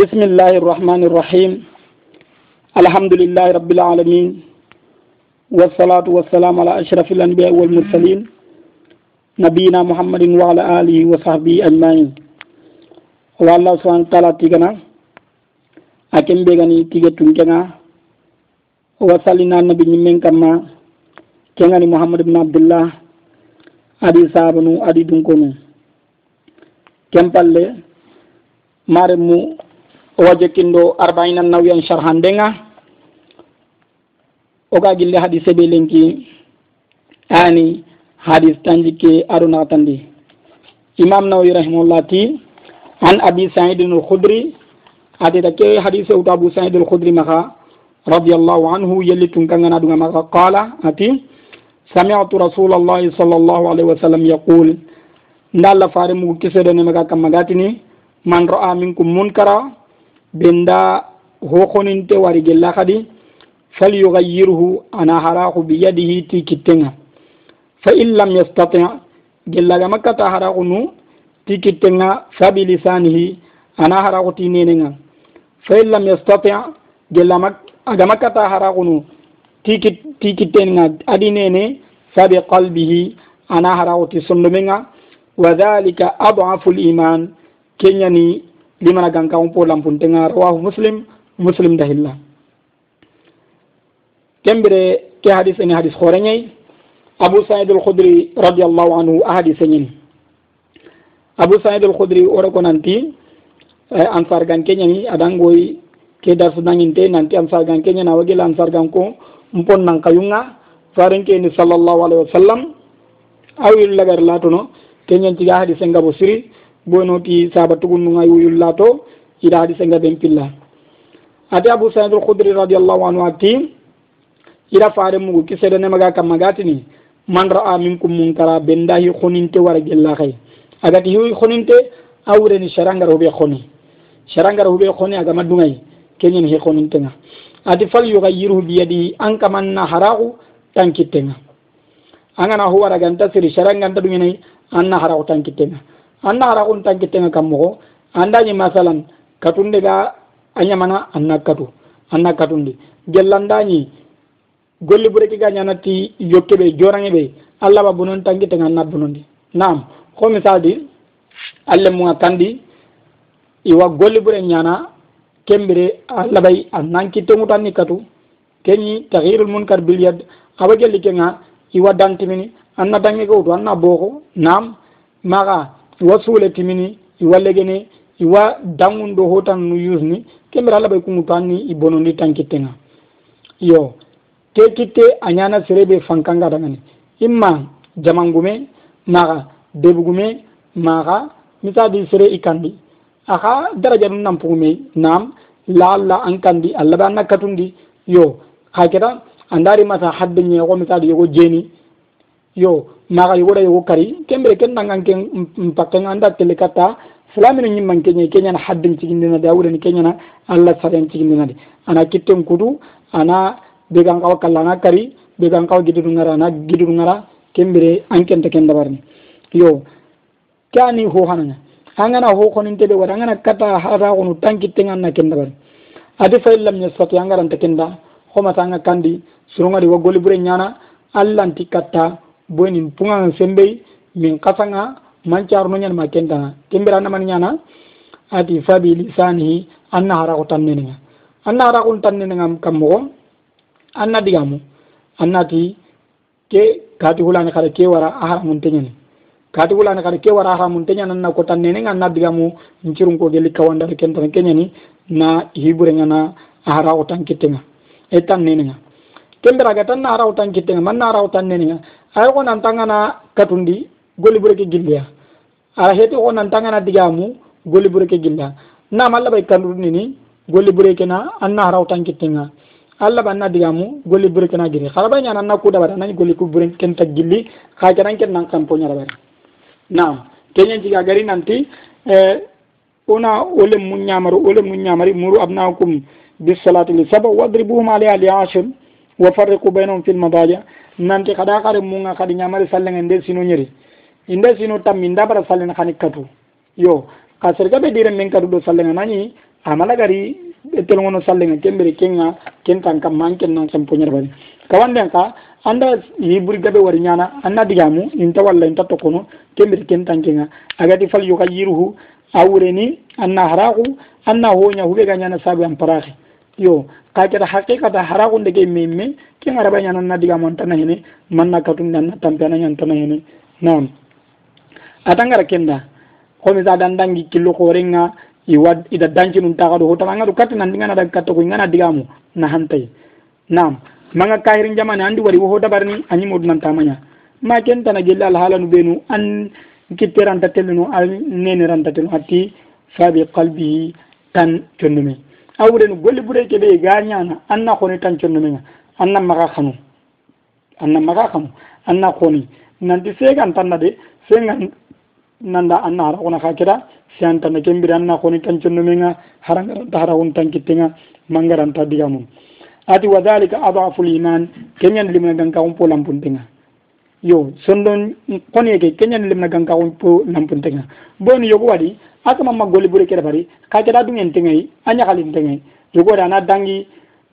بسم الله الرحمن الرحيم الحمد لله رب العالمين والصلاة والسلام على أشرف الأنبياء والمرسلين نبينا محمد وعلى آله وصحبه أجمعين والله سبحانه وتعالى تيغنا أكم بيغني تيغة تنكنا وصلنا النبي من كما كنغني محمد بن عبد الله أدي صاحبنو أدي دنكونو كم بالله مارمو o wajo kindo arbainan nawiyan sharhan denga. Oga gille hadis be lenki ani hadis tanji ke aruna tandi. Imam nawawi rahimahullah ti an abi saidin al-khudri adida ke hadis e abu sa'id al-khudri maka radiyallahu anhu yelli tun kangana dunga maka qala ati sami'tu rasulallahi sallallahu alaihi wasallam yaqul ndalla fare mu kisedo ne maka kamagatini man ra'a minkum munkara benda hokoninte wari gella kadi falyughayyirhu ana haraku biyadihi ti kittenga. Fa in lam yastati gellaga makkata haraku nu ti kittenga fa bilisanihi ana haraku ti nenenga. Fa in lam yastati gella aga makkata haraku nu ti kittenga adi nene fa bi qalbihi ana haraku ti sondomenga wa dhalika adafu liman kenyani limana ganka on po lampuntenga rawahu muslim muslim dahilla kembere ke hadis ini hadis khorenyai abu sa'id al-khudri radhiyallahu anhu a hadis ini. Abu sa'id al-khudri ko nanti eh, ansar gan ni adangoy ke dar sunanginte nanti ansar gan na wagila ansar gan ko mpon nan kayunga. Farin ke ni sallallahu alaihi wasallam awil lagar latuno kenya tiga hadis ngabo siri bonoti saba tugunnunga yuyullato ida hadise nga ɓen pilla ate abou saïd al khudri radiallahu anhu ati ira fare mugu kiseɗenemaga kamma gatini man ra'a minkum munkara benda hi honinte wara gella kay agati hi honinte awreni sharangar huɓe honi sharangar huɓe honi agama dungay keñen hi honintenga ati fal yugayiruhu biyadi an kamanna haraku tankittenga angana hu wara ganta siri sharanganta ɗumenayi anna haraku tankittenga anna hara kun tan kitenga kammo anda ni masalan katunde ga anya mana anna katu anna katundi. Gellanda ni golli bureki ga nyanati yokkebe jorange be alla ba bunon tan kitenga anna bunondi nam ko misali alle mu kandi iwa golli bure nyana kembere alla bay annan kitengu tan ni katu kenyi taghirul munkar bil yad abagelli kenga iwa dantimini anna dangi go do anna boko nam maga iwa suule timini iwa legene iwa dangundo hotan nu yusni kembere allah ɓay kungu to anni i bonondi tan kittenga yo a serebe fankanga dangani. Imma jamangume maxa debugume maxa misadi sere i kandi daraja nu nampugume nam laalla an kandi allah ɓe anna katundi. Yo xa keta andari masa hadde ñeexo misadi yogo jeni. Yo maxa yogoɗa yogo kari. Kembere ken nangan ke mpakkenga anda tele katta silamino ñimman keñe keñana hadden cigindinade a wurani keñana allah saren cigindinade ana kitten kutu ana began kawa kalla ana kari began kawa gididu ngara ana gididu ngara kembere an kenta ken dabarni yo ke ani hoxananga angana hoxonintede wata angana kata hataxonu tan kittenga anna ken dabari adi fay lam yastati angaranta kenda. Xomatanga kandi surungadi wa goli bure ñana allanti katta boni punga sembe min kasanga mancar no nyen makenta. Kembira na man nyana ati fabi lisanihi anna hara ko tanneninga anna hara ko tanneninga kammo anna digamu. Anna ti ke kati hulani kada ke wara ahara mun tenyani kati wulani kada ke wara ahara mun tenyani anna ko tanneninga anna digamu ncirun ko geli kawanda kenta kenyani na hiburenga na ahara ko tankitenga e tanneninga kembira ga tan na hara ko tankitenga man na hara ko tanneninga ay ko nan tangana katundi golli bureke gilliya ara heti ko nan tangana digamu golli bureke gilla na malla bay kandudi ni golli bureke na anna haraw tankittenga allah banna digamu golli bureke na giri khara bay nyana na ku dabara nani golli ku bureke ken tag gilli kha jaran ken nan kan ponya dabara na kenya jiga gari nanti eh una ole mun nyamaru ole mun nyamari muru abnaakum bis salati li saba wadribuhum alayha li ashir wa farriqu bainahum fil madaja nanti kada kare munga kadi nyamari sallenga nde sino nyeri. Inde sino tammi ndabara sallenga khani katu yo ka serga be dire men kadu do sallenga nani amala gari telongono sallenga kembere kenga kentan kam man ken non sam punya bari kawanden ka anda hiburi gabe wari nyana anna digamu inta walla inta tokono kembere kentan kenga. Agati fal yuka yiruhu awreni anna haraku anna honya hube ga nyana sabu am parahi yo ka keta haqiqata haraku ndege memme ken araba nyana na digamu antana hene manna katum nan tampana nyana antana hene nam atangara kenda komi sa dan dangi killo korenga iwa ida danci nun taga do hota ngadu kat nan ngana dag katto ko ngana digamu na hantai. Nam manga kahirin jamane andi wari anyi mod nan tamanya ma ken tana gella al halanu benu an kitteran tatelno al nene ran tatelo atti sabi qalbi tan condume awren golli bure ke be ganyana anna khoni tan condume anna maga kanu anna maga kanu anna koni nanti segan tanna de segan nanda anna hara kona kakira sian tanna kembira anna koni kanchono menga harang hara kun tankitenga mangaranta digamun ati wadhalika adhafu liman kenyan limna ganka umpo lampun tenga yo, sondon koni ke kenyan limna ganka umpo lampun tenga boni yogo wadi, aka mamma goli bure kere bari kakira dungen tengai anya kalin tengai yogo dana dangi,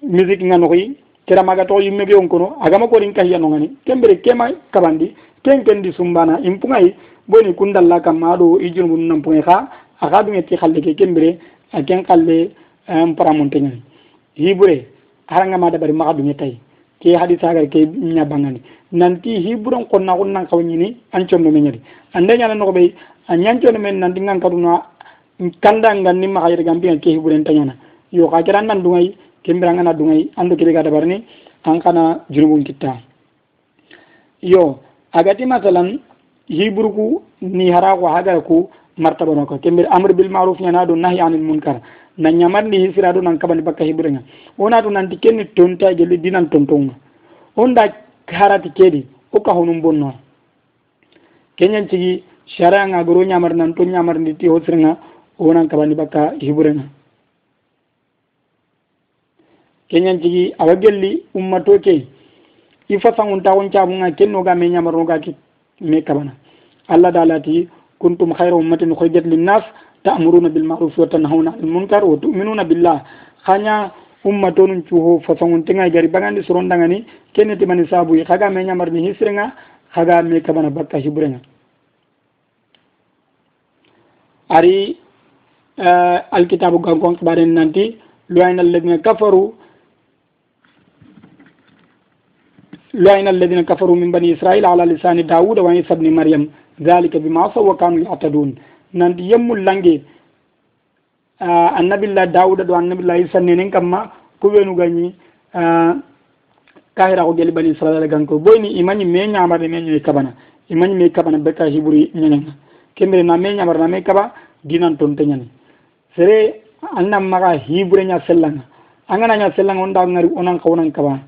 music nganoyi noxoyi kera maga toxo yimme ɓe on kono agama korin kahiya nongani. Kembere kema kabandi ken kendi sumbana impungayi boni kundalla kam aɗo i junubu nampoe xa axa ɗumeti xalle ke kembire a ken xalle mparamonteñani xiɓure harangama daɓari maxa ɗume tay ke haɗi sagar ke nanti xiɓuren qonna xun nan xaw ñini an condo meñadi ande ñana noxoɓe a ñancono men nanti ngan kaduna kanda ngan ni maxa yeregampinga ke xiɓuren tañana yo xa kera nan dungay kembire angana dungay ando keɓe ga daɓarni an xana junubun kitta. Yo agati masalan hiburku ni hara ko ku martaba no kembir amr bil ma'ruf yana do nahy anil munkar. Na nyamar ni hisira do nan kabani bakka hiburenga ona to nan tikenni tonta gele dinan tontonga. Onda harati kedi o ka honum bonno kenyan cigi shara nga goro nyamar nan to nyamar ni ti hosrenga onan kabani bakka hiburenga kenyan cigi awagelli ummato ke ifa sangunta won cabunga kenno ga me nyamar no ga ki me kabana. Allah dalati kuntum hayra ummatin ukhrijat linnas ta'muruna bil ma'ruf wa tanhauna 'anil munkar wa tu'minuna billah. Khanya umma tonun cuho fasangun tenga gari bagandi surondangani kene timani sabu khaga me ni hisrenga khaga me kabana bakka hibrenga. Ari alkitabu gankon kibaren nanti lu'ayna alladhina kafaru لعن الذين كفروا من بني إسرائيل على لسان داود وعيسى بن مريم ذلك بما عصوا وكانوا يعتدون نند يم لانجي النبي الله داود دو النبي الله عيسى نين كما كوبينو غني kahira ko geli bani israel gan ko boyni imani me nyamar me nyi kabana imani me kabana beka hiburi nyenga kembere na me nyamar na me kaba dinan ton tenyani sere annam maga hibure nya sellanga angana nya sellanga onda ngari onan kawnan kaba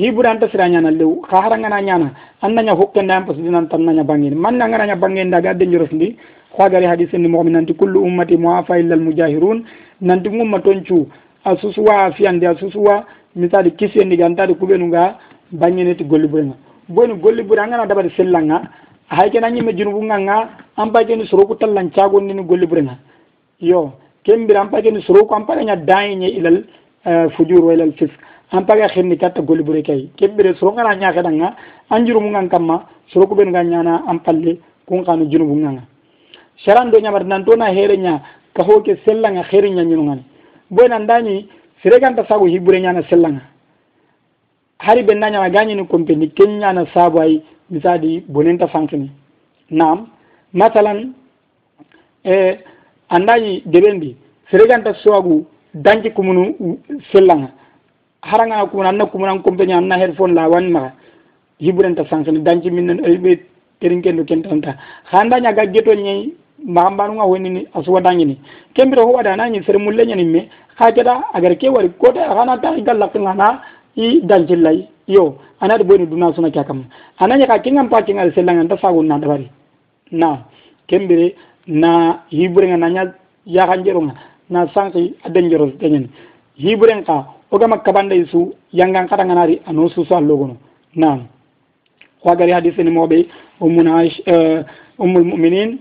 hiburanta sira ñana lew xa harangana ñana an naña hokkende an parce dinan tan naña bangeni man nanganaña bangende aga dangeros ndi xoagari hadis ni moxomi nanti kullu ummati moafa illa al mujahirun. Nanti ngumma ton cu a susuwa a fiyande a susuwa misali kisiyendigi antadi kuɓenunga bangeneti golli burenga. Boni golli bure angana dabari sellanga hay kena ñimme junubunganga an pageni soroku tallan cagondini golli burenga. Yo kembira an pageni soroku an pagaña dayiñe ilal eh, fujur wa ilal an paga xenni katta golli kay keɓɓire sorongana ñaxeɗanga an jurumungan kamma soroku ɓenuga ñana an palle kun xano junubunganga saran do ñamata nantona xereña ka hoke sellanga xeri ñañinungani boy nan dañi sireganta sago hibure ñana sellanga hari ɓe nañama gañini compeni ken ñana saabu ay misadi bonenta fankini nam masalan e andañi deɓendi sireganta sagu danci kumunu sellanga haranga kuma anna kuma an compagnie anna headphone la wan ma. Hiburenta sankani danci min ɓe terinken ken tanta handa nya ga geto nyi mbambanu nga woni ni asuwa dangini kembiro ho wada nani sere mulle nyani me. Ha keda agar ke wari ko ta hana ta galla ngana i danci lay yo ana de boni duna suna kya kam. Ananya ka kingam pa kingal selanga nda fagun na dabari na kembire na hiburenga nanya ya kanjero na sanki adanjero tenyen hiburenga ogama kabande su yangan kata nganari ano susu allogono nam wagari hadiseni moɓe ummuna aish ummul muminin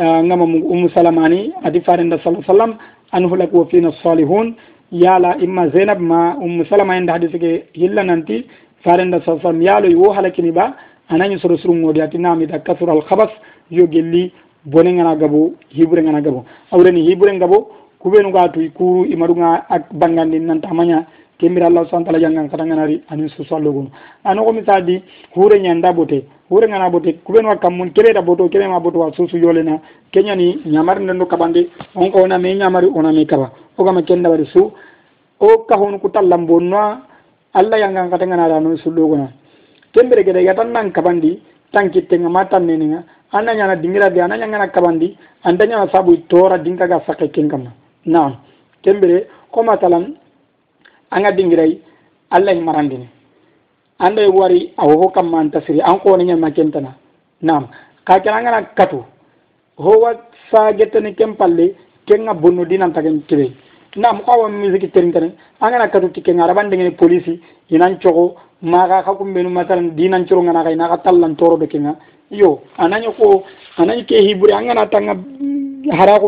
ngama ummu salamani adi farenda sa sallam an hulak wo fina salihun yala imma zainab ma ummu salama en hadise ke hilla nanti farenda sasam yalo wo halakini ba anañi soro surungodi ati namida kasura al khabas yo gelli bone ngana gabo hibure ngana gabo awreni hibure ngabo kubenu ga tuy kuru imaɗuga ak bangandi nanta maña kembira allah subahana taala jangan kata ganari anin susallogono anogo misadi hure ñanda bote hure ngana bote kubenu wa kammun keɓeɗa boto keɓema boto wa susu yolena keñani ñamari ndendo kaɓande on ko wona me ñamari onami kaɓa ogama kenda waɗi su o kahonu ku tallam bonnoa allah yangan kata ganari anon sullogona kembere gede yatan nan kaɓandi tankittenga ma tannenenga anna ñana dingirade ana ñangana kaɓandi anta ñana sabu tora dinkaga sakke ken na kembere ko matalan anga dingirai allah marandini. Anda wari awo ho kamma anta siri an ko ne nyama kentana. Nam ka kala ngana katu. Ho sa getani kempalle kenga bonno dinan tagen kibe. Nam ko wa musique terintane angana katu tike ngara bande ngene police inan chogo maga ka kumbe no masalan dinan choro ngana kay na katallan toro do kenga yo ananyo ko ananyo ke hibure angana tanga mm, hara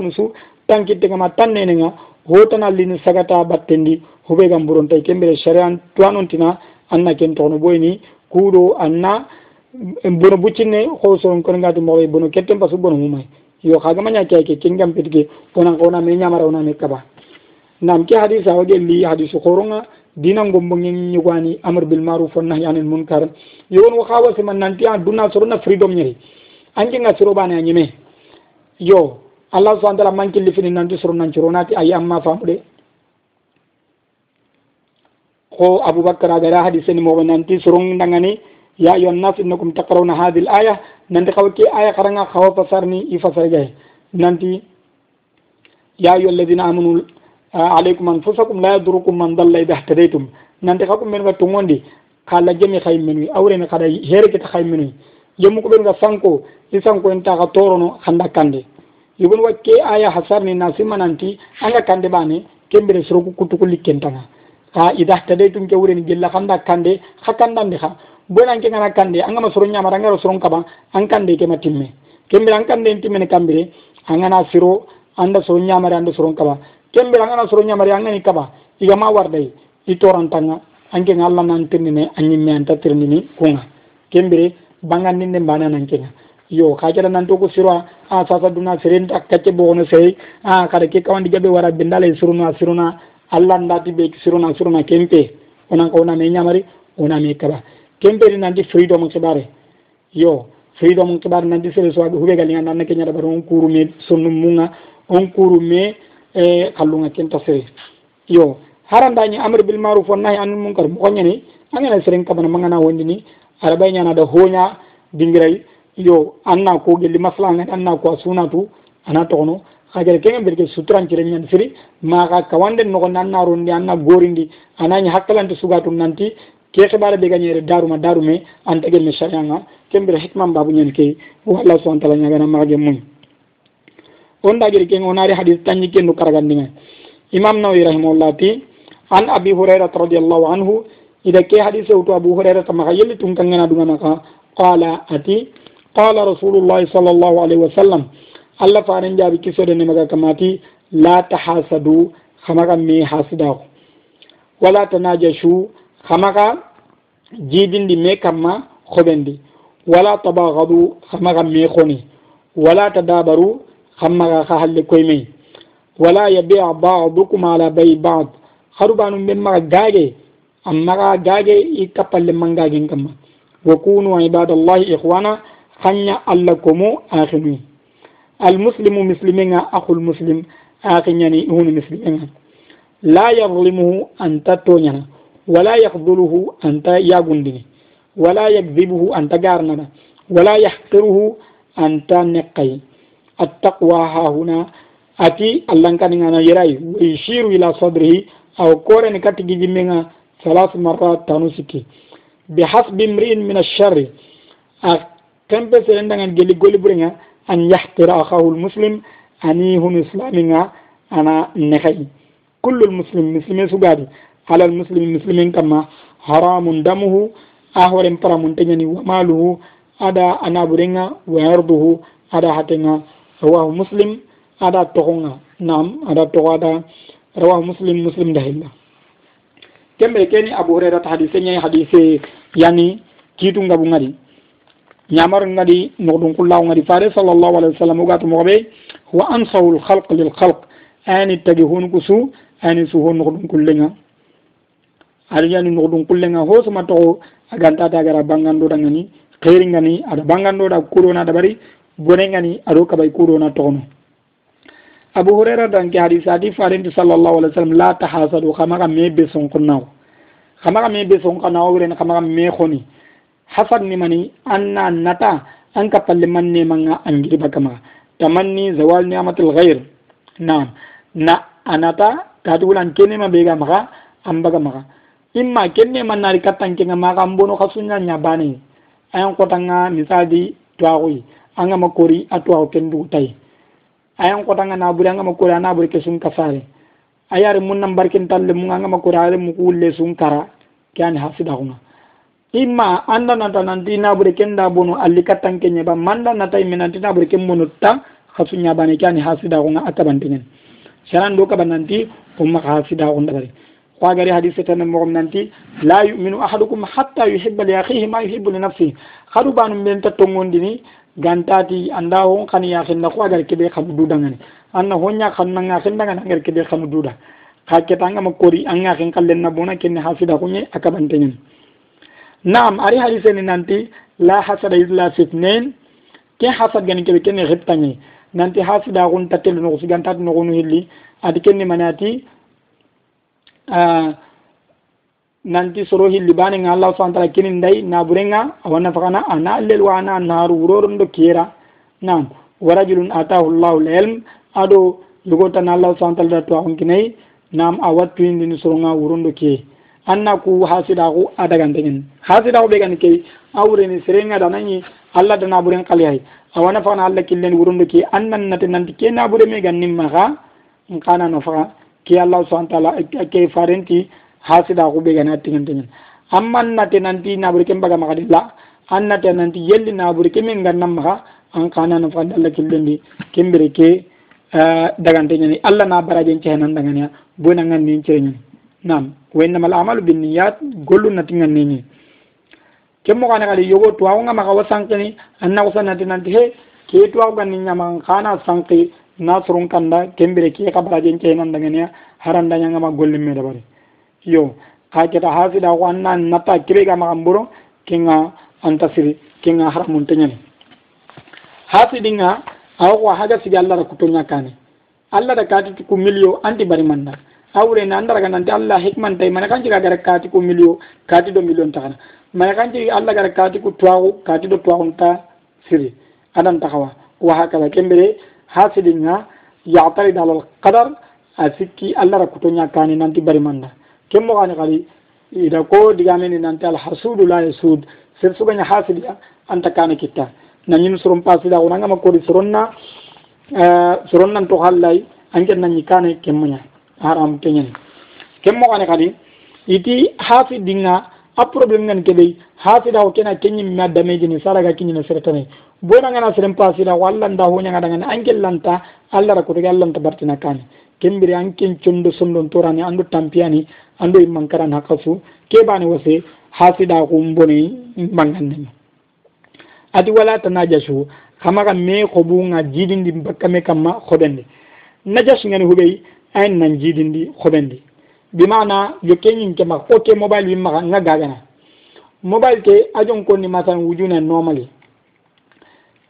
haraxunu su tankittegama tannenenga hotana lini sagata battendi huɓegam burontay kembere sharia tuwanontina anna ken toxno ɓoyni kuuɗo anna bono buccinne xo soron konengati moxoy bono ketten parce que bono mumay yo xagamaña ke ke kengam petke onan ona me ñamara ona me kaba. Nam ke hadis awa gelli hadisu xoronga dina ngombongen ñugani amr bil maruf wa nahy anil munkar. Yogon wo xa wasima nanti a duna sorona freedom ñeri ankenga sirobane a ñeme yo allah subhana taala mankilli fini nanti soro ayi amma famude ko aboubacar agara hadiseni moɓe nanti soron dangani ya ayuha nnas innakum takrauna hadi l aya nanti xawa ke aya xaranga xawa fasarni i nanti ya ayuha alladina amanu alaykum anfusakum la yadurukum man dalla ida htadaytum nanti xa kum ɓenga tongondi xa lajjami xay menui awreni xaɗa hereketa xay menui jemmu ko ɓenga sanko i sanko en taxa torono xanda kande yogon wakke aya hasarni na simmananti anga kande ɓane kembire soroku kutuku likkentanga ha ida tade tum ke wureni gella xanda kande xa kandandi xa boynan ke ngana kande angama soro ñamata angara soron kaɓa an kande kema timme kembire an kande en timmene kambire angana siro anda soro ñamare anda soron kaɓa kembire angana soro ñamare angani kaɓa igama warday i torantanga ankenga allah nan tirnine a ñimme anta tirnini kunga. Kembire bangandinde mbane anankenga yo ka keta nanto ko siro Ah, a sasa duna seren akkace bogono sey a ah, kada ke kawandi jaɓe wara bindala suruna suruna allah ndati ɓe suruna suruna kempe. Onan ka woname ñamari woname kaba kemperi nanti freedom keɓare yo freedom keɓare nanti sere sowaɓe huɓe galinga nanna keñaɗa ɓaɗa on kuru me sonnu muga on kuru me eh, e kalluga kenta sere yo harandañi amre bil maruf on nahi anul munkar. Mo koñani angene seren kabana magana wondini aɗa ɓay ñanaɗa hoña dingiray yo anna ko gelli maslanga anna ko sunatu ana tono hagere kengen berke suturancire ñan siri maga kawande nogonde anna rondi anna gorindi anañi hakkalante sugatu nanti ke xibara be gañere daruma darume anta gemme sharianga kembere hikman babu ñan ke wo allah subhana taala ñagana maxage muñ on dagiri ken onari tañi kendu karagandinga imam nawawi rahimahullah ti an abi hurairata radiallahu anhu ida ke hadise wutu abu hurairata maxa yelli tun kangana dunganaka qala ati qala rasulullahi sallallahu alaihi wasallam allah fanan jaɓi kisodene maga kamati la tahasadu xamaxa me hasidaxu wala tanajashu xamaxa jibindi me kamma xoɓendi wala tabaxadu xamaxa me xoni wala tadabaru xammaxa xa halle koy mey wala yabia badukum ala bayi bad xaruɓanum ɓen maxa gaage an maxa gaage i kappalle mangagen kamma wa kunu ibadallahi ixwana خنيا اللكم آخني المسلم مسلمين أخو المسلم آخنياني هون مسلمين. لا يظلمه أنت تونينا ولا يخذله أنت يا ولا يكذبه أنت جارنا ولا يحقره أنت نقي التقوى ها هنا أتي اللهم كان أنا يراي ويشير إلى صدره أو كورن كتجي منا ثلاث مرات تنسكي بحسب امرئ من الشر tempe serendangan geli goli burenga an yahtira akahu lmuslim ani hunu islaminga ana nehay kullu lmuslim muslime sugadi. Ala lmuslim muslimin kamma haramun damuhu a horen paramun teñani wa maluhu ada anaburenga wa arduhu ada hatenga rawahu muslim ada tohonga. Nam ada toxada rawa muslim muslim dahilla kembe keni abu hurairata hadise ñayi hadise yani kiitu ngabu ngadi ñamar ngadi nokdun kullaw ngadi faare sallllahu alayhi wa sallam ogatu mogoɓe wa ansahu lhalq lilhalq ani tagi honku su ani su ho nokdun kullenga aɗa ñani nokdun kullenga ho soma toxo agantata gara bangandoɗa ngani xeeri ngani aɗa bangandoɗa kuɗona aɗa ɓari bone ngani aɗo kaɓay kuɗona toxono abu hurera danke hadis adi farenti sallllahu alih w sallam la tahasadu xamaxa me be sonqonnaw xamaxa me be sonqanawo wiren xamaxa me xoni hasad ni mani anna nata an ka palle man nemanga angiriba kamaxa tamanni zawal niamatul ghair. Naam. Na anata katugulan kenema ɓega maxa an baga maxa imma kenne man nari kattankenga maxa n bono xa suña ñabane ayan kotanga misali twaxuy angama kori a twaxu ken dugu tay ayan kotanga naburi angama kori a naburi ke sun kasare ayare mun nan barkin talle mun angama kori are mu kulle sun kara ke ani hasidaxunga imma anda nata nanti nabure ken da bonu alli kattan kenye ba. Manda nata imme nanti nabure ken bonu ta hasu nyabane kani hasida ko nga akabantinen sharan do kaban nanti umma hasida ko ndabari kwagari hadise tan mo nanti la yu'minu ahadukum hatta yuhibba li akhihi ma yuhibbu li nafsihi. Khadu banum ben ta tongondini gantati anda hon kan ya hinna kwagari kebe khabu dudangani anna honya kan nga hinna ngana ngar kebe khamu duda. Ka ketanga makori anga hin kallen na bona ken hasida ko nye akabantinen naam ari hadiseni nanti la hasada isla fitnain. Ke hasad gani kebe kene xiptañi nanti hasida xun tattelu noxu sigantati noxunu hilli adi kenni manati nanti soro hilli banenga allah subhana taala kini nday naburenga awanna faxana ana lel wana naaru wuroron do kiyera naam warajulun atahu llahu lilm aɗo yogotana allah subhana taala da tuwaxunkinayi naam a wattuindini soronga wurondo kiye anna ku hasidaku adagantegin hasidaku ɓe gani key awreni serenga danayi allah dana ɓuren kaliyay awana fagana allah killen wurundu ke annan nate nanti ke naɓure me gannin maga nkana no faga ke allah subhana taala ke farenti hasidaku ɓe gani attigintegin amma nate nanti naɓure ke mbaga magadilla an nanti yelli naɓure ke min gannan maga an kana no faga allah killendi kembere ke eh, dagantegeni allah na barajen cehenan daganiya bonangan nin cereñen nam wa innamal a'malu binniyat. Gollu nati ngan ni ni kemmo kana kali yogo to awanga maka wasankani anna wasanati nanti he ke to awu ganni nyama kana sanki nasrun kanda kembere ke ka baraje ce nan daga ne haranda nyanga ma golli me da bare yo ka keta hasida ko anna nata kirega ma amburo kinga antasiri kinga haramun tenyani hasidinga awo ko haga sidi Allah kutonya kane Allah da kati ku milio anti bari manda awre na andara nanti Allah hikman tay mana kan jiga gara kati ku milio kati do milion takana. Mana kan jiga Allah gara kati ku tuwaku kati do tuwaku ta siri. Adan takawa wa hakala kembere hasidinga ya tari dalal qadar asikki Allah ra kutonya kane nanti bari manda. Kemmo gani kali ida ko digameni nanti al hasudu la yasud. Sir suganya hasidiya anta kana kita. Nanyin suron pasida ko nangama kodi suronna suron nan to hallay anke nanyi kane kemmonya haram kenyen kem mo kadi iti hafi dinga a problem ngan kebe hafi da kena kenyi ma damage ni saraga kinyi na sertane bona ngana serem pasi da wallan da honya ngada ngana angel lanta alla ra kutuga lanta bartina kani. Kembiri ankin chondo somdon torani andu tampiani andu imankaran hakasu kebani wase hafi da kumboni manganne ati wala tanajashu kamaga me ko bunga jidindi bakka me kamma khobende ngani hubei ayin nan jidindi bi mana yo kenyin ke ma oke ke mobile wi ma nga gagana. Mobile ke ajon ko ni masan wujuna normally.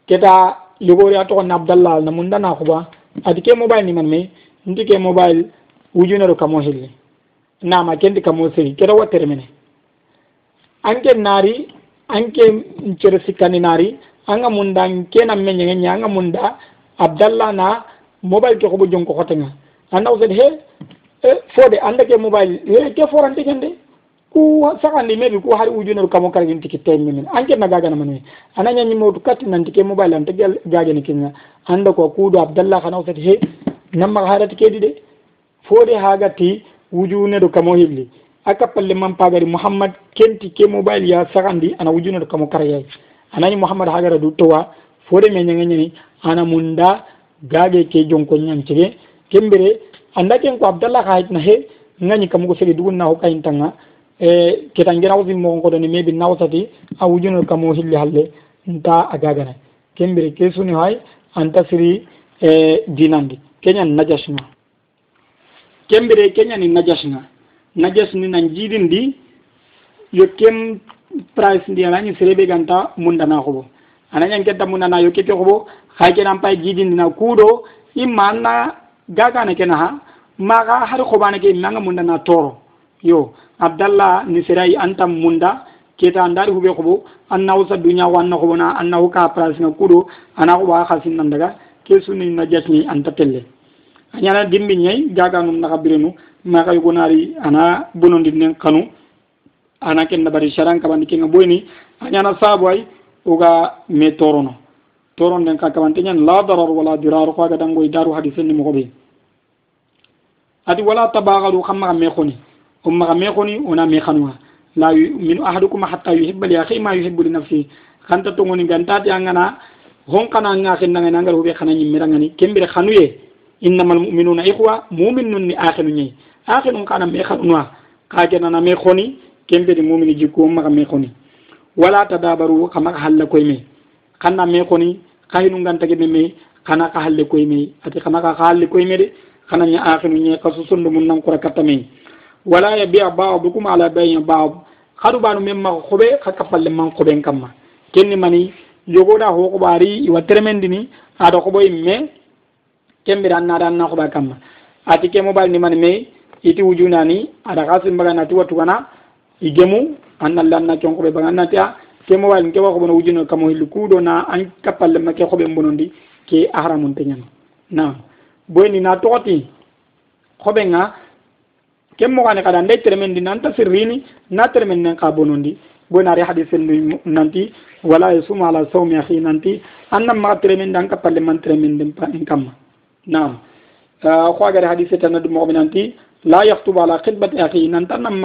Keta yogori ato na abdallah na mundana khuba ati ke mobile ni man me ndike mobile wujuna ro kamo hilli nama kendi kamo sey keda watere mene anke nari anke nchere sikani nari anga munda kena menye ngenya anga munda abdallah na mobile ke ko jonko khotenga anna o he fode anda ke mobile he ke forante kende ku sakandi mebi ku har ujunaru kamo kara kin tiki ten minin anke na gagana mani ana modu katti nanti ke mobile an tegal gaga ni kinya anda ko kuuɗo abdallah kana o he nammaga haɗati keedi de fode ha gatti ru kamo hibli a kappalle man pagari mouhammad kenti ke mobile ya sagandi ana ru kamo kara yayi anañi mouhammad du towa fode me ñaŋañani ana munda gage ke jonko ñancege kembere anda ken ko abdallah ka hitna he ngani kam ko segi dugun na ho kayin tanga e ketangira o dimmo mo ko doni mebi nawtati a wujuno kamo hilli halle nta agagana kembere kesuni hay anta siri e dinandi. Kenya najashna kembere kenya ni najashna najas ni nan jidindi yo kem price ndi anani serebe ganta mundana ko ananya kenta mundana yo kete ko hay kenan pay jidindi na kudo imma na gaga ne kena ha maga har ko ba ne ke nanga munda na toro. Yo abdallah ni sirai antam munda keta andari hube ko anna usa dunya wanna ko na anna ka pras na kudo ana ko wa khasin nan daga ke sunni na jatni anta telle. Anyana dimbi nyai gaga num na kabirenu maga yugo nari ana bonondi nen kanu ana ken na bari sharan kabandi kenga boyni anyana sabu ay uga me torono toron den ka kabante nyan la darar wala dirar. Ko ga dangoy daru hadisen ni mo be ati wala tabagalu khamma me khoni umma me khoni ona me khanwa la min ahadukum hatta yuhibba li akhi ma yuhibbu li nafsi. Kanta to ngoni ganta ti angana hon kana nga ken nga ngal hube khana nyimira ngani kembere khanuye innamal mu'minuna ikhwa mu'minun ni akhinu nyi akhinu kana me khanwa ka ke nana me khoni kembere mu'mini jikko umma me khoni wala tadabaru kama halla koy me kanna me koni kahinu nganta me me kana ka halle koy me ati kana ka halle koy me de kana nya akhinu nya kasu sundu mun nan kura katame wala ya bi'a ba'dukum ala bay'in ba'd khadu banu memma khobe ka kapalle man khobe kamma kenni mani yogoda ho ko bari iwa tremendini ada ko boy me kembe ranna ran na ko ba kamma ati ke mobile ni mani me iti wujunani ada kasim bagana tuwa tuwana igemu annal lanna chonko ko be bagana ta ke mo walin ke wako bono wujino kamo hilli kuuɗo na an kappalle ma ke hoɓe bonondi ke aharamunte ñano na boyni na toxoti hoɓe nga ken moxane xada nde teremendi nanta sirrini na teremen nen xa bonondi boynaari hadi sendu nanti wala yasuma ala sawmi axi nanti an nan maxa teremendi an kappalle man teremendi en kamma naam xoagari eh, hadi setana dumoxoɓe nanti la yaxtubu ala xidbati axi nanti an nan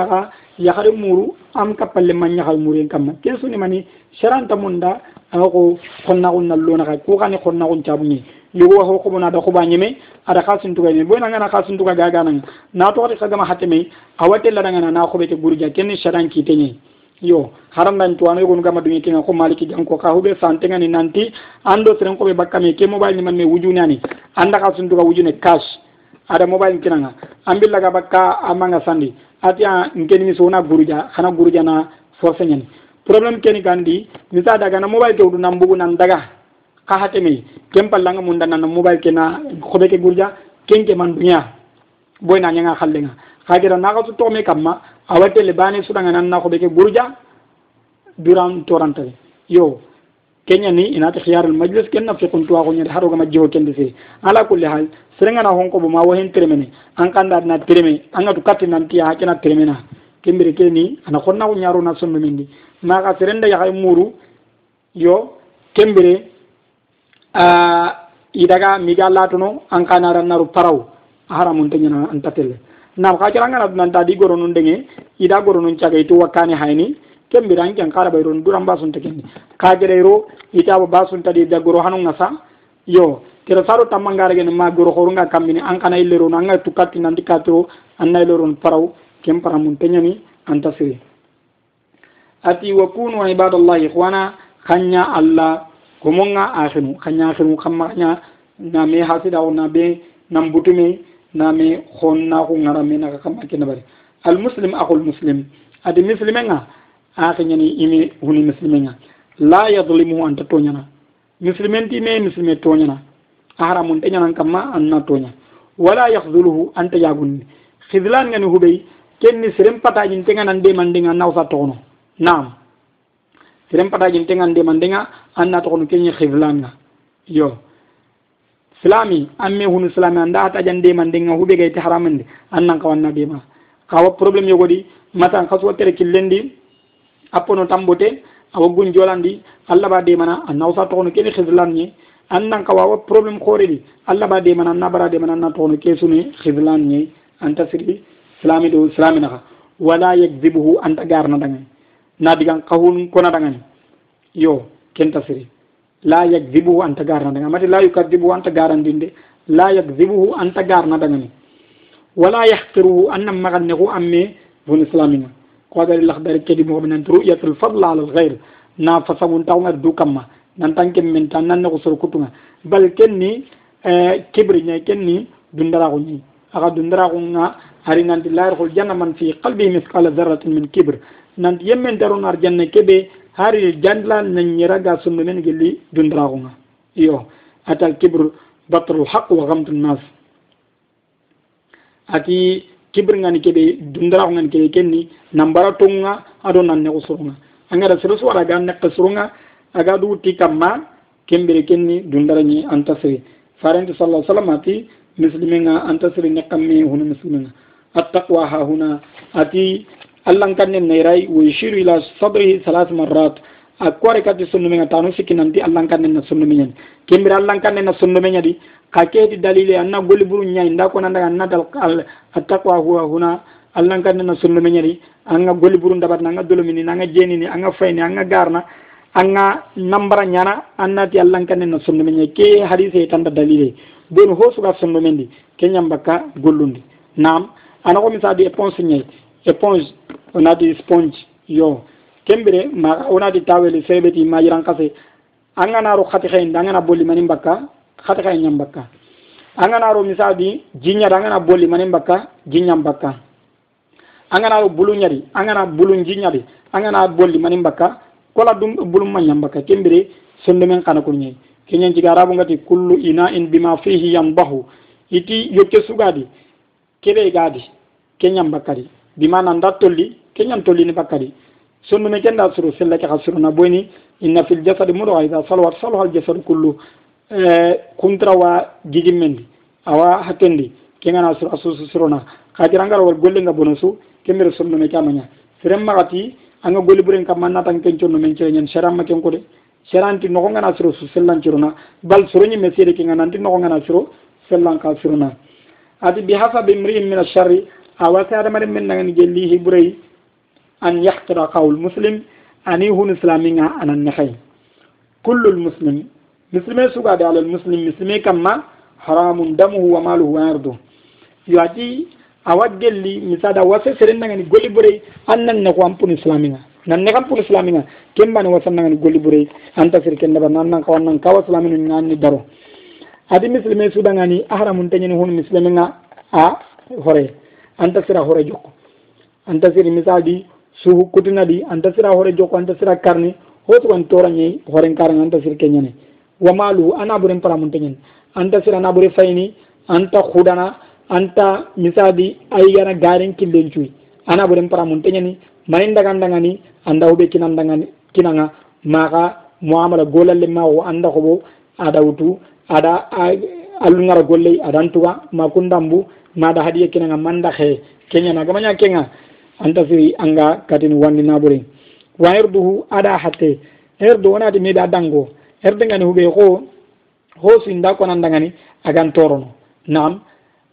yaxare muru am kapalle man yahal muru en kamma. Ke sunimani sharanta munda aga ko xonnaxun khonna ku tabu ni cabuñe wa ko bona da ko ba nyeme ada khasin tuga ni boyna ngana khasin tuga ga ganan na to ka gama hateme awate la ngana na ko be te burja ken sharan ki tenye yo haram nan to anu gon gama dunyi ken ko maliki jang ko ka hube sante ngani nanti ando tren ko be bakame ke mobile ni man me wujunani anda khasin tuga wujune cash. Ada mobile kinanga ambilla ga bakka amanga sandi atia ngeni mi sona guruja khana guruja na force nyani problem keni gandi misa daga na mobile ke udu nambugu nan daga ka hatemi kem pallanga munda nan mobile ke na khobe ke gurja ken ke man dunya boy na nyanga khallenga khagira na ka to me kamma awate le bani sudanga nan na khobe ke gurja duran torante yo kenya ni ina ta khiyar al majlis ken na fi kuntu wa kunya haro ga majjo ken de ala kulli hal serenga na honko bo ma wo hen tremene an kanda na treme an ga tukati nan tiya kena tremena kembere ke ni ana konna ko nyaro na sonno mindi na ka serenda ya hay muru yo kembere idaga miga latuno an kanara naru paraw. Ahara mun tanyana an tatelle nam ka kira ngana nan tadi goro nun denge ida goronun caga itu wakani hayni kembira an kan kara bayron duram basun tekenni ka gere ro ita ba basun tadi da goro hanu ngasa yo kira saro tamangara gen ma goro horunga kamini an kana illero nan ga tukati nan dikato an nay loron paraw kem para mun tanyani an tasiri ati wa kunu ibadallahi ikhwana khanya allah komonga akhinu khanya akhinu khamma khanya na me hasida na be nam butume na me khonna ko ngara me na khamma kina bari. Al muslim akhul muslim. Adi muslimenga akeñani imi huni misilimeña la yadlimuhu anta toñana misilimen ti me misilime toñana aharamun teñanan kamma anna toña wala yahduluhu anta yagunni hidlan ngani huɓey kenni serem patajin tenganan demandenga nawsa toxono naam. Serem patajin tengan demandenga anna toxono keñi hidlanga yo. Silami amme hunu silami anda hatajan demandenga huɓe gayti haramande annan kawanna bema. Kawa probléme yogodi matan kasuwa tere killendi apono tambote awogun jolandi allah ba de mana annawsa togono kene hislanñe annan ka wawa probléme hooredi allah ba de mana nabara de mana anna togono kesune hislanñe anta siri slami ɗo slaminaha wala yagdibuhu anta garnadagan nadigan kahun konadagani yo kenta siri la yagdibuhu anta garnadagan mati la yukadibuhu anta garandinde la yagdibuhu anta garnadagani wala yahqiruhu annan maganne ko amme bon islaminga قدر الأخضر كدي مؤمنا رؤية الفضل على الغير. نافسا ونتاونا دوكما نانتانك من تانا نغسر كتونا. بل كني آه كبرنا كني دندراغني أغا دندراغنا أري نانت لا يرخل جنة من في قلبه مثقال ذرة من كبر. نانت يمن دارون أرجنة كبه. هاري جنلا ننيرغا من جلي دندراغنا يو. أتى الكبر بطر الحق وغمت الناس. أتي kibir ngani kebe dundara ngani kebe kenni nambara tonga ado nan ne usurunga. Angara serusu wala ga ne usurunga aga du ti kamma kembere kenni dundara ni antasiri. Farenti sallallahu alaihi wasallam ati musliminga antasiri ne hunu musliminga. Attaqwa ha huna ati allan kanne nerai wa yushiru ila sadrihi thalath marrat. Akware kati sunnu menga tanu sikki nanti allan kanne na sunnu menyen kembere allan kanne na di kaketi dalili anna golli buru ñayi nda kona ndaga natal attaqwa huwa huna allah n kandena sonno meñadi anga golli buru ndabatna anga dolomini anga jenini anga fayni anga garna anga nambara ñana annati allah n kandena sonno meñadi ke hadise e tanta dalile. Boni ho suga sonno men di ke ñambakka gollundi. Nam ana ko misadi éponge ñayi éponge onati sponge yo. Kembire ma onati taweli seɓeti ma yiran kase anganaaro hati hayinde angana bolli mani mbakka khata kay nyam bakka angana ro misadi jinya angana bolli manen bakka jinyam bakka angana ro bulu nyari angana bulu jinya di angana bolli manen bakka kola dum bulu manyam bakka kembere sonde men kana ko nyai kenyan jiga arabu ngati kullu ina in bima fihi yambahu. Iti yokke sugadi kebe gadi kenyam bakkari bimana ndatolli kenyam tolli ni bakkari sondu me kenda suru sella ka na boni inna fil jasadi mudghah idha salawat al jasad kullu kuntra wa jigimmendi awa hakkendi kengana sur asusu surona kajirangara wal golle nga bonosu kemere sonno me kamanya serem magati anga golli buren kam manna tan kenco no men cere nyen seram ma kenko de no ngana su sellan bal suro nyi mesere kinga nanti no ngana suro sellan ka surona ati bi hafa bi mri'in min ash-sharri awata ada mare men ngani gelli hiburai an yahqira qawl muslim ani hun islaminga anan nakhay kullu muslim muslime sugade alal muslim muslime kamma haramun damuhu wa maluhu wa yardu. Yoati awa gelli misada wasa serendangani golli ɓurey an nan ne ko an pun islaminga. Nan ne kam pun islaminga. Kembani wasannangani golli ɓurey anta sir ken ndaba nan nan kawan nan kawa islaminu ngani daro. Adi muslime sudangani a haramun teñani hun musliminga a hore. Anta sira hore jokko anta siri misadi suhu kutinadi anta sira hore jokko anta sira karni hosugan torañayi horen karanga anta sir wa malu ana buren paramuntenyen anta sira na bure fayni anta khudana anta misadi ay gana garen killen cuy ana buren paramuntenyen manin daga ndangani anda ube kinan dangani kinanga maka muamala golalle ma anda ko ada wutu ada alungara golle adantuga makundambu mada hadiye kinanga manda he kenya na gamanya kenga. Anta fi anga katin wandi nabure wa ada hatte erdo wonati meda dango herdengani huɓe ko hoosinda agan torono. Nam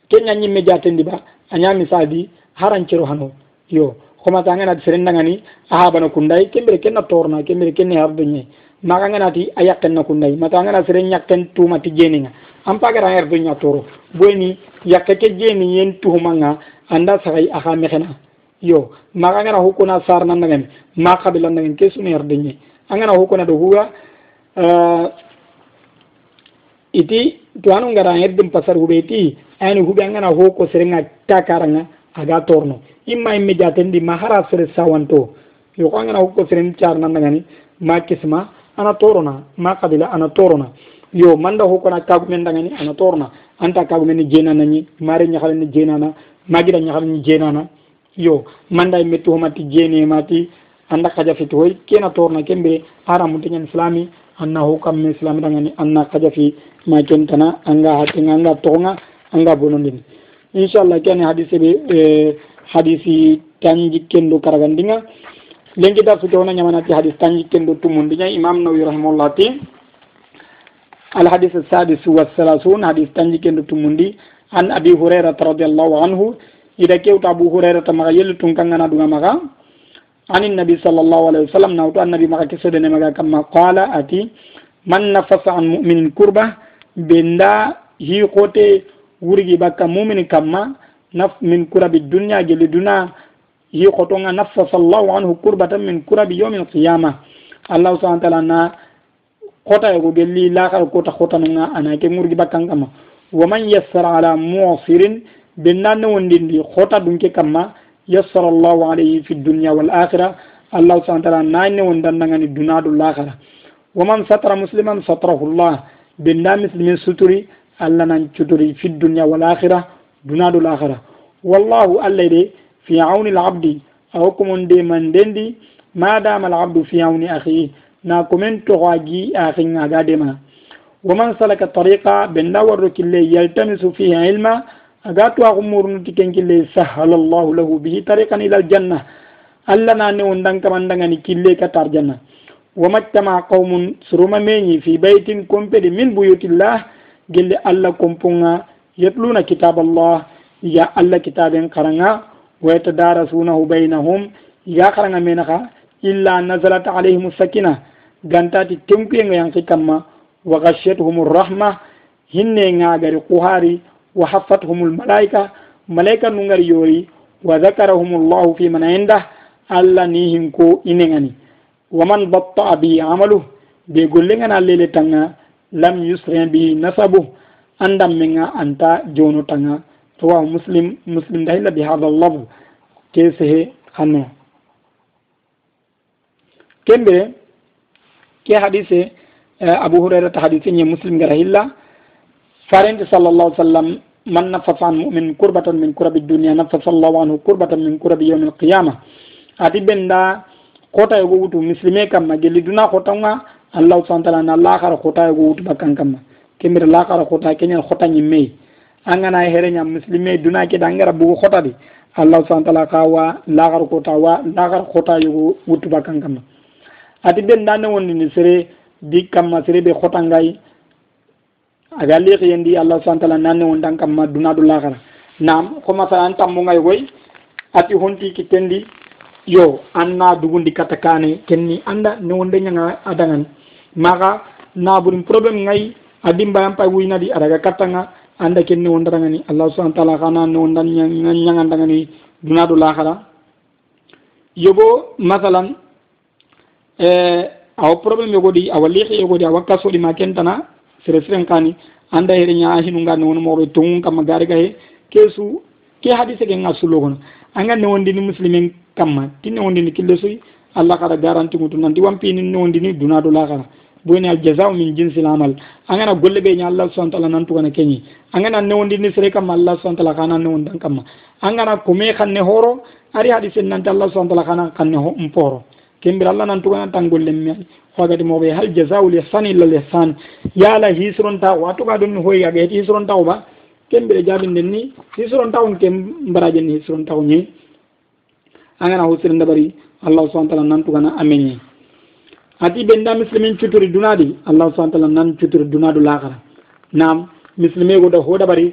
kenya ñimme jatendi ba a ñami sadi harancero hano yo homata anganati serendagani ahabana kundayi kembere kenna torna kembere kenne hardoñe maga anganati a yakkenna kundayi mata angana seren yakken tumati jeninga. An pagara herdoña toro. Boyni yakke ke jeni yen tuhumanga anda sagay aha mexena yo maga angana hukkona sarnandagani ma kabilandagani ke sunu herdoñe angana hukkona do huga iti to anu ngara heddum pasar hube ti ani hube ngana ho ko serenga takaranga aga torno imma imme jatendi mahara sere sawanto yo ko ngana ho ko seren char nan ngani ma kisma ana torona ma kabila ana torona yo manda ho ko na kagu men dangani ana torona anta kagu men jena nani mare nyaxal ni jena na magira nyaxal ni jena na yo manda imme to mati jene anna hukam mi islam dangani anna kaja fi ma kentana anga hatinga anga tonga anga bonondin inshallah kene hadisi be hadisi tanji kendo karagandinga. Lengi dar su tona nyamana ti hadis tanji kendo tumundinya imam nawawi rahimahullah ti. Al hadis sadis wa salasun hadis tanji kendo tumundi. An abi hurairah radhiyallahu anhu ida kewta abu hurairah tamaga yelu tunkanga na dunga maga anin nabi sallallahu alaihi wasallam na to annabi maka kiso de nemaga kamma qala ati man nafasa an mu'minin kurba benda hi kote wurgi bakka mu'min kamma naf min kurabi dunya geli duna hi koto nga nafasa allah anhu kurbatan min kurabi yawmin qiyamah allah subhanahu wa ta'ala na kota yugo gelli la kar kota kota nga anake murgi bakkan kamma wa man yassara ala mu'sirin benda ne wondindi kota dunke kamma يسر الله عليه في الدنيا والآخرة. الله سبحانه وتعالى ناين وندنغن الدنيا والآخرة ومن ستر مسلما ستره الله. بنا مسلمين ستري الله ننشتري في الدنيا والآخرة. دنيا والآخرة والله الذي في عون العبد. أوكم دي من دندي. ما دام العبد في عون أخيه. ناكمن تغاجي أخيه ومن سلك الطريقة بنا ورك اللي يلتمس فيه علما. Tariqa benda warro kille yaltamisu fihi ilma aga tuwaxu murnuti ken kille sahala llahu lahu bihi tariqan ila aljanna allah na ne wondan kamandangani kille ka tar janna wamattama qaumun suruma meñi fi baytin kompedi min buyutillah. Gelle allah kompunga yatluna kitab ya allah kitaben karanga wa yatadarasunahu bainahum. Ya karanga menaka illa nazalat alayhim sakina. Gantati tenkuyenga yanki kamma wa ghashiyatuhum rahma hinne ngagari kuhari wa haffathum almalaika malaika nungari yori wa dhakarahum allah fi man indah alla ni hinko inengani waman batta bi amalu be gollengana lele tanga lam yusri bi nasabu andam menga anta jono tanga rawahu muslim muslim dahilla bi hadha al-lafz kesehe hanno kembe ke hadise abu hurairah ta hadise ni muslim gara hilla farente sallallahu alaihi من نفف عن مؤمن كربة من كرب الدنيا نفف الله عنه كربة من كرب يوم القيامة أتي بندا kota yugo wutu muslime kamma gelli duna kota nga allah subhanahu taala na allah khara kota yugo wutu bakkan kamma. Kemir allah khara kota kenya kota nyi mei angana here nya muslime duna ke dangara bu kota di. Allah subhanahu taala kawa la kota wa la kota yugo wutu bakkan kamma. Ati ben dane wonni ni sere di kamma sere be kota ngai agalli xiyendi allah subhanahu wa ta'ala nanne wondan kamma duna do lakhara nam ko masalan tammu ngay goy ati honti kitendi. Yo anna dugundi katakane kenni anda ne wonde nyanga adangan. Maga naburin problem ngay adimba yam pay wuyna di araga katanga anda kenni wondarangani allah subhanahu wa ta'ala kana ne wondan nyanga ndangani duna do lakhara yogo masalan eh aw problem yogo di awali yogo di awakka so di makentana seresiren kani anda here nya hinu ngane won mo be tungun kam gari gahe kesu ke hadise ke nga sulo kono. Anga ne wondi ni muslimen kamma tinne wondi ni kille suyi allah kada garanti mutu nanti wampini ne wondi ni duna do lakara boyni al jazau min jinsi lamal angana golle ɓe ña allah subahana taala nantugana keñi angana newondini sere kamma allah subahana kana newondan kamma. Angana ko me kanne hooro ari haadi nanti allah subahana kana kanne mpooro. Kembira allah nan tugana tangolle men hogati moɓe hal jasaul ihsan illa l ihsan yaala hisrontawo a tuga ɗum hoyi aga heti hisrontawo ba kembire jaɓinden ni hisrontawo ke mbarajen ni hisrontawo ñayi angana hosire ndabari allah subahana taala nan tugana ameñe ati ɓenda muslimin cuturi dunadi allah subahana taala nan cuturi dunadu lakara nam muslime goda ho ɗaɓari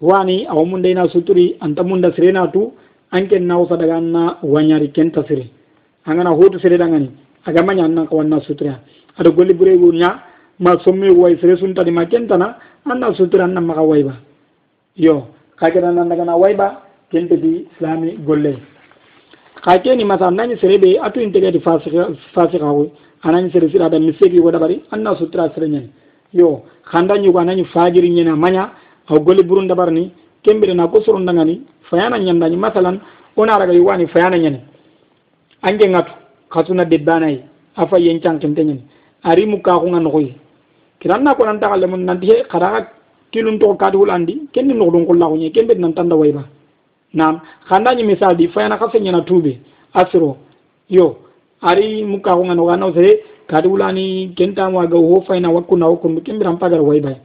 wani awa mundeyna suturi anta munda sirena tu anken nawsa daga anna wañari sire angana hotu sereɗangani aga maña annan ka wanna sutura aɗa golli ɓurego ña ma sommego way sere suntadi ma kentana anna sutura annan maka wayba yo kaketa nandagana wayba kentedi islami golle ka keni masa sere ɓe atu integati fasikakoy anañi sere siɗaɗa mistake yugo ɗaɓari anna sutura sere ñani yo xandañugo anañi fajiri ñene a maña aw golli ɓuru ndaɓar ni kembiɗena ko sorondagani fayana ñandañi masalan ona raga yugani fayana ñane ange ngatu katuna debbanayi afa yen cankimteñani ari mukkaxunga noxoyi kiranna ko nanta xale mun nanti he xaraxa kilun toxo kati hul andi ken ni noxdun qullaxuñe ken mbed nantanda wayba nam xandañi misal di fayana xa señana tuɓe asiro yo ari mukkaxunga noxa naw sere kati hulani ken tamoaga ho fayna wakkuna wakkundu ken mbiran pagar waybay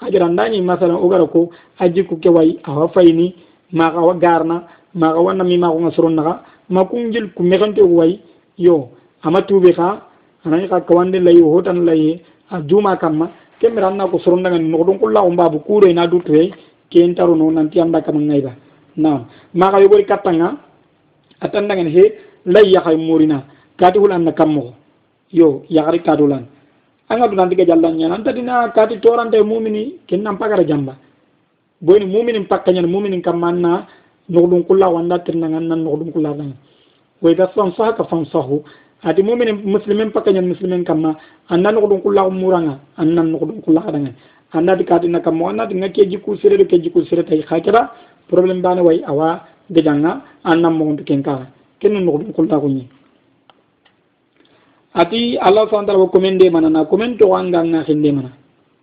xagira ndañi masalan o gara ko a ke way awa fayni maxa wa garna wa makungil kumekante wai yo ama tube ka anani ka kawande layi hotan layi a juma kamma kemira anna ko sorondagani nokodon kulla um babu kuuro ina dutuye ken taruno nanti anda kama ngayba naam maka yogori kattanga atandagani he layi yahay murina kati hul anna kammogo. Yo yakari katulan anga dunantiga jallañana antadina kati torante mumini kennan pagara jamba. Boyni muminin pakkañana muminin kamma anna nugdun kulla wanda tirna nganna nugdun kulla dan wa idha fansahaka fansahu. Ati muminin muslimin pakkanyan muslimin kamma anna nugdun kulla umuranga anna nugdun kulla dan anna di kati nakam mo anna di ngake jiku sire do ke jiku sire tay khakira problem bana way awa gejanga anna mo ndu kenka. Kenno kulla ko ni ati allah subhanahu wa ta'ala ko men de mana na ko men to wanga nga hinde mana.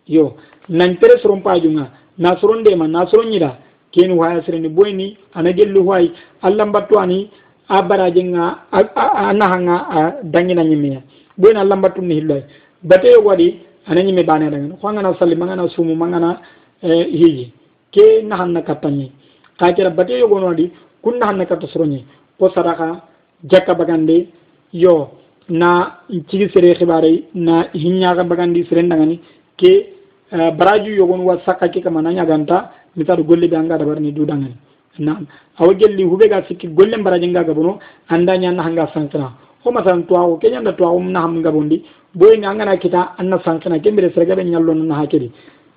Yo nan tere soron pajunga na soron de man na soron nyida ken waya sereni boyni ana gellu way allah mbattu ani a baraje nga a nahanga a dangina nyimmiya boyni allah mbattu ni hilloy bate yo wadi ana nyimme ba ne dangan ko ngana salli mangana sumu mangana e hiji. Ke nahanna kattanyi ka kira bate yo gono di kun nahanna katta soronyi. Ko sadaka jakka bagande yo na cigi sere xibare na hinñaxa bagandi serendangani ke uh, baraju yogon wa sakka ke kama na ñaganta misadu golle be anga dabarni dudangani nam awa gelli hube ga sikki golle mbaraje nga gabono anda ñanna hanga sankina ho masalan tuwaxu ke ñanda tuwaxu naxam ngabondi boyni angana kita anna sankina ke mbire sergaɓe ñallono naxa kedi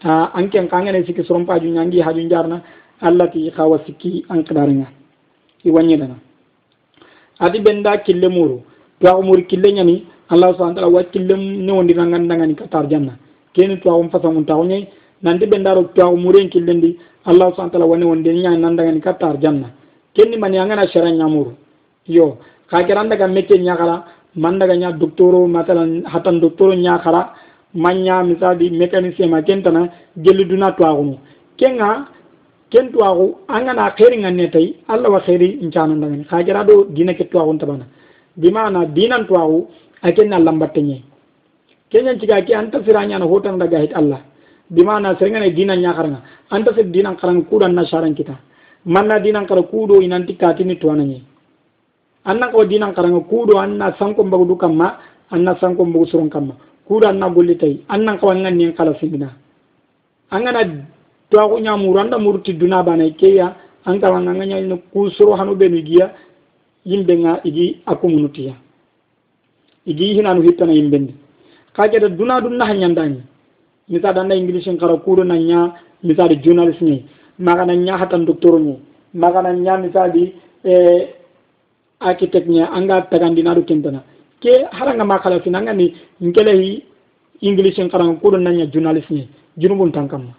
uh, an ken ka angane sikki sorompaju ñangi haju njarna allati xawa sikki an xidarenga i wañidana adi benda kille muru tuwaxu muri kille ñani allah subhana taala wa kille newondina ngandangani ka tar janna keni tuwaxum façon taxu ñayi nanti ɓe ndaro tuwaxu muren killendi allah subhana taala wa newonde ñani nandangani ka tar janna kenni mani angana sera ñamuru yo xa kera ndaga métier ñaxara man ndaga ña o masalan hatan o ñaxara maña misadi mécanicien ma kentana gelli duna kenga ken tuwaxu angana xeringan ne tay allah wa xeri ncanandangani xa kera ɗo dina ke tuwaxun tabana. Bimana dinan tuwaku akenna lambatteñe keñan ciga ke anta sirañana hotan daga hit allah bimana serengane dinan ñakaranga anta sir dinan karanga kuɗan na saran kita. Manna dinan kara kuɗo inanti katini tuwanañe anna ko dinan karanga kuɗo anna sanko mbagudu kamma anna sanko mbagu suron kamma. Kuɗo anna golli tayi annan kawa ngannien kala singina. Angana tuwaku ñamuru anda muruti duna bana keya an kawa nganga ñaino ku soro hanu ɓenu giya yimɓe nga igi akkumunutiya igi hinanu hittana yimɓendi ka kede duna ɗum naha misal anda english kara kuru na nya misal journalist ni. Maka na nya hatan doctor ni. Maka na nya misal di eh, architect ni anga tagandi na kentana. Ke haranga makala finanga ni ngele hi english kara kuru na nya journalist ni. Junubun tankam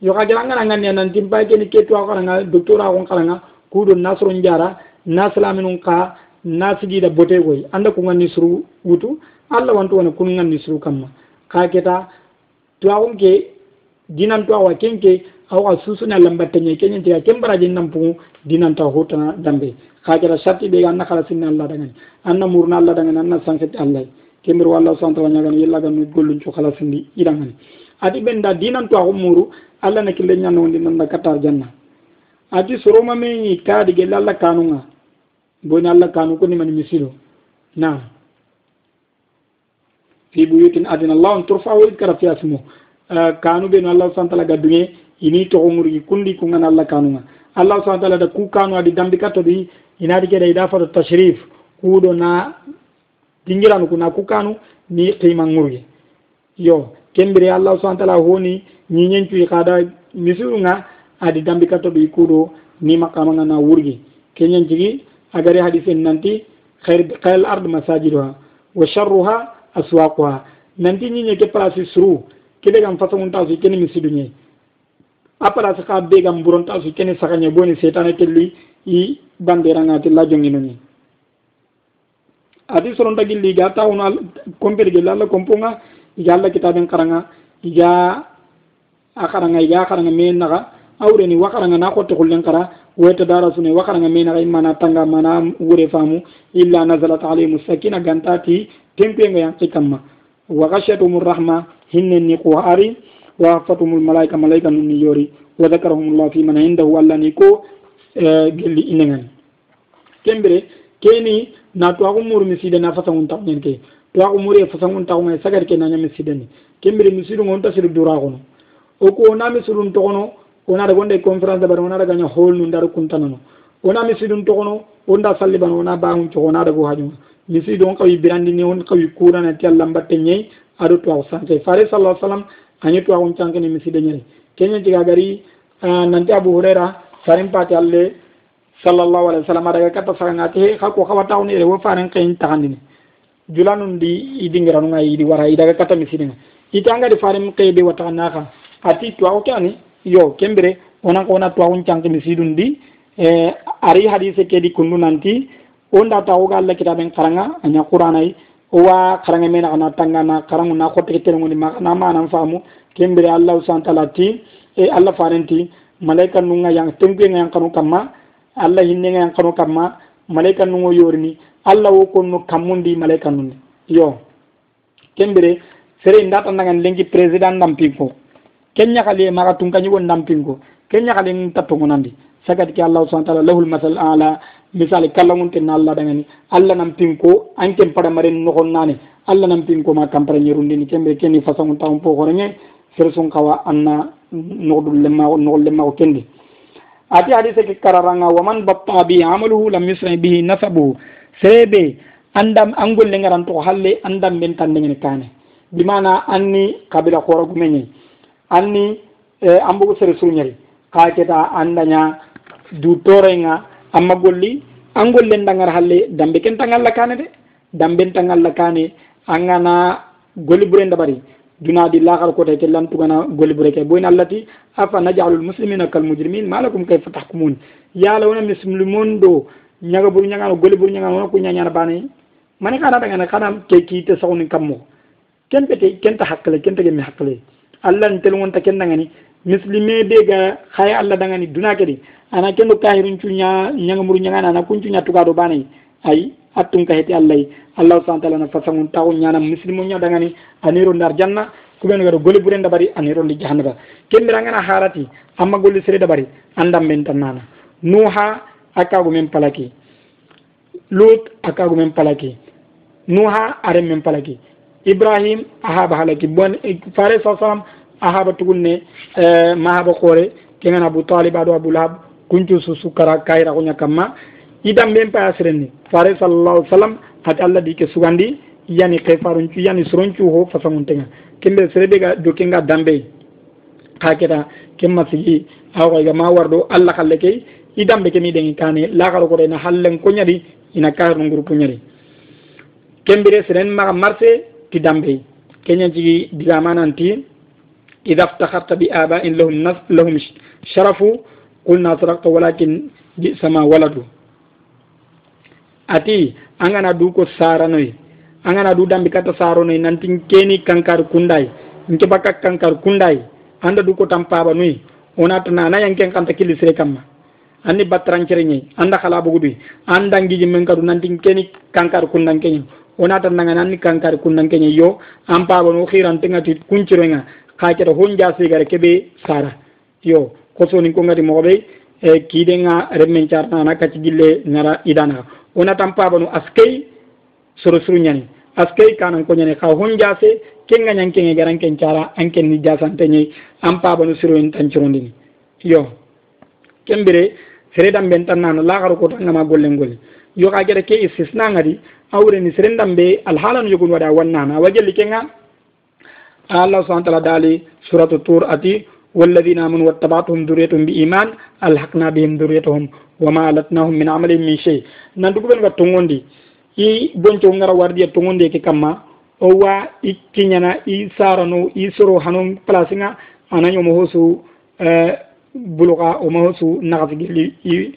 yo ka gelanga na ngani nan timpa ke ni ke to ka nga doctor akon kala nga kudu nasrun jara naslaminun ka nasigida bote goy anda ko ngani suru wutu alla wantu wona kun ngani suru kamma. Ka keta tuwawon ke dinan tuwawa kenke awa susuna lambata nye kenye tiga kembara jinnan pungu dinan ta hotana dambe. Kajara shati be anna kala sinna allah dangan anna murna allah dangan anna sanket allah. Kembir wallahu subhanahu wa ta'ala yalla ganu gollun ci kala sindi idangan ati benda dinan tuwawo muru allah na kille nyano ndi nan katar janna. Ati soroma me kaadi gella allah kanunga. Boni allah kanu ko ni misilo na'am. fi buyutin adina. Allahu turfa wa yudkara fiha ismuhu ah, kanu benu allah subhanahu wa gadunge ini toxongurigi kundi kungan allah kanunga allah subhanahu wa da ku kanu adi dambikatodi inadi keda ida fato tashrif. Kuɗo na dingiranu kuna ku kanu ni qimangurgi yo kembire allah subhanahu wa ta'ala honi ñiñencuyi kada misurunga adi dambikatodi kuɗo ni makamanga na wurgi keñancigi agari hadisen nanti خير الأرض مساجدها وشرها aswaquha nanti ñiñe ke place suru kede gam façongunta su kene misiduñe a place ka be gam buronta su kene sakañe boni setane kelli i banderangati la jonginoni ati soronta gilli ga tawuno compere gelli allah componga iga allah kitaben karanga iga a karanga iga karanga me naxa awreni wakaranga na xotte xullen kara weta dara sune wakaranga mena ga imana tanga mana wure famu illa nazalat alayhim sakina gantati tempenga yan sikamma wa ghashatumur rahma hinne ni ko wa fatumul malaika malaika nun ni yori. Wa dhakarahumullahu fi man indahu allani ko eh, gelli inengan kembere keni na to ko misida na fasangun tapnen ke. To ko mur fasa ngunta ngai sagar ke na nya misida ni. Kembere misiru ngonta siru dura ko no o ko na misiru to kono ona da gonde conference da bar ona da ganya hol nun dar kuntanano ona misiru to kono onda salliban ona baun to ona da go hajuma misidu on kawi birandini on kawi kurana ti allah mbatte ñayi aɗo tuwaku sanke fare sallah sallam añi tuwakun cankini miside ñeri keña jiga gari nanti abu huraira farin pati alle sallallahu alaihi wasallam adaga katta sagangati he xa ko xawatawni ere wo faren xeyin taxandini julanun di idingiranunga yidi wara idaga katta misidinga ita angadi farin xeebe wataxanaxa ati tuwaku ke ani yo kembire wona wona tuwakun canki misidun di e ari hadise kedi kundu nanti onda ta oga alla kitaben karanga anya qur'anai owa karanga mena kana tanga na karangu na ko tege tele ngoni na ma nan famu. Kembere allah subhanahu taala e eh, allah farenti. Malaika nunga yang tengbe nga yang kanu kamma allah hinne nga yang kanu kamma malaika nungo yorni allah wo konno kammundi malaika nunde yo. Kembere sere ndata nangan lengi president ndampinko kenya kali maga tunkanyi won ndampinko kenya kali ntatongonandi sagati ke allah subhanahu taala lahul masal ala misali kallagunte na allah dangani allah nam pinko anken paɗamaren noxon nane allah nam pinko ma kampara ñerundini kembire keni façon taxum po xorenge sere sun kawa anna noxɗum lemma noxol lemma ko kendi ati hadise ke kararanga waman batta bi amaluhu lam yusra bihi nasabuhu sereɓe andam angolle ngarantoxo halle andam ɓen tandengene kane. Bimana anni kabila xoragumeñe anni an mbogo sere suñari xa keta andaña du torenga amma golli an gollen dangar halle dambe ken tangalla kane de damben tangalla kane angana golli ɓure ndabari. Dunadi lakar kota ke lantugana goli bureke boyn allati afa najalul muslimina kal mujrimin malakum kayfa tahkumun. Yala wona muslimun do nyaga buru nyaga goli buru nyaga wona ko nyanya bane. Mani kana daga kana ke kite sawni kammo. Ken pete ken ta hakkale ken tege mi hakkale. Allah ntel wonta ken dangani muslime de ga khay allah dangani duna kedi ana ken do kahirun cunya nyaga buru nyaga ana kuncu nya tugado bani. Ay attun ka heti allah allah subhanahu taala na fasangun taw ñana muslimo nya dangani aniro ndar janna kuɓen gaɗo gole ɓuren dabari aniro ndi jahannaba. Kemmirangana harati amma golle sere dabari andam men tan nana nuha akagu men palaki. Lut akagu men palaki. Nuha aren men palaki. Ibrahim ahaba halaki. Bon fare sa salam ahaba tugunne eh, mahaba koore kengana abou talib aɗo abou lahab kuncu susu kara kayira ko ñakkamma idam ɓen paya serenni fare sallallahu sallam ati allah di ke sugandi yani kefaruncu yani soroncu ho fasamuntenga. Kembe serebega dokenga dambe. Ka keta kemma sigi awoxoyga ma wardo allah xalle ke i dambe ke mi ɗengi kane laxaro koto ina hallen ko ñadi ina kahirno groupe ñadi kembire seren maxa marché ti dambe. Keñancigi digamananti ida ftaharta bi abain lahum lahum sharafu qulna sadakta walakin bisama waladu. Ati angana du ko saranoy angana du dambi kata saronoy nanti keni kankar kunday nke baka kankar kunday anda du ko tampaba nuy onata nana yanken kanta kilisre kamma anni battarancere ñayi anda xala bogudui anda ngiji men kadu nanti keni kankar kundan keñi onata nanga nanni kankar kundan keñi yo an paba no xirantengati kuncirenga xa keta hon jasigare keɓe sara. Yo kosoni ko ngati moxoɓe e kidenga remmen carnana kacci gille ngara idana. Wonatan pabanu askey soro suru ñani askey kanan ko ñani xa hon jase kenga ñankenge garan ken cara an ken ni jasante ñayi an pabanu siroen tancirondini yo. Kembire seredan ɓen tan nano garu ko tangama gollen golle yo ka gere ke istisna ngadi awreni serendan ɓe alhalano yogun waɗa wannana awa gelli kenga allah subahana taala daali suratu tour ati والذين آمنوا واتبعتهم ذريتهم بإيمان ألحقنا بهم ذريتهم وما ألتناهم من عملهم من شيء نندوك بنغا تونغوندي i bonco ngara wardiya tongonde ke kamma o wa i kiñana i sarano i soro hanon place nga ana ñoma hosu buluka oma hosu naxasigili i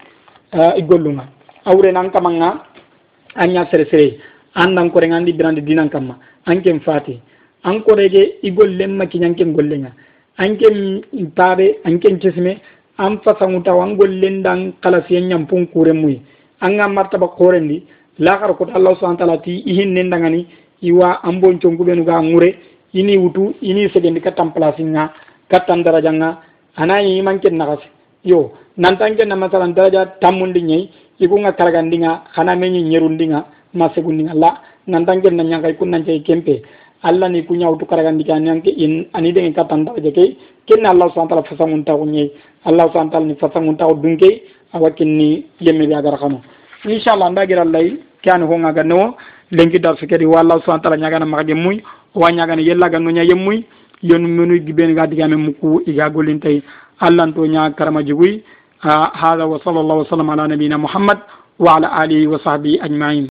i gollunga awre nan kamanga a ña sere sere andan korenga andi birande dinan kamma anken fati an korege i gollenma kiñanken gollenga anken paɓe anken cesme an fasanguta an gollendan kalasiyen ñampun kure muy anga martaba korendi lakara koto allah subahana taala ti ihinnendangani iwa an bonconkuɓenuga ŋure ini wutu ini segendi kattan place nga kattan daraja nga anayi imanken nakasi. Yo nantanke na masalan daraja tammundi ñayi ikunga karagandinga xana meñi ñerundinga ma segundinga la nantanken na kunnancay kempe allah ni ku ñawtu karagandi ke in ani denge kattantaje ke. Kenni allah subhana taala fasanguntaxu ñeyi allah subhana taala ni fasanguntaxu dunke awa kenni yemmeɓe agara xano inchallah ndagira lay ke ani hongaga newo lenki darsu kedi wa allah subhana taala ñagana maxa ge muy owa ñagana yellaganno ña yemmuy yon menu giɓeni ga digame mukku iga gollintay allanto ña karama wa sallallahu wa sallam ala nabiyina muhammad wa ala alihi wa sahbihi ajmain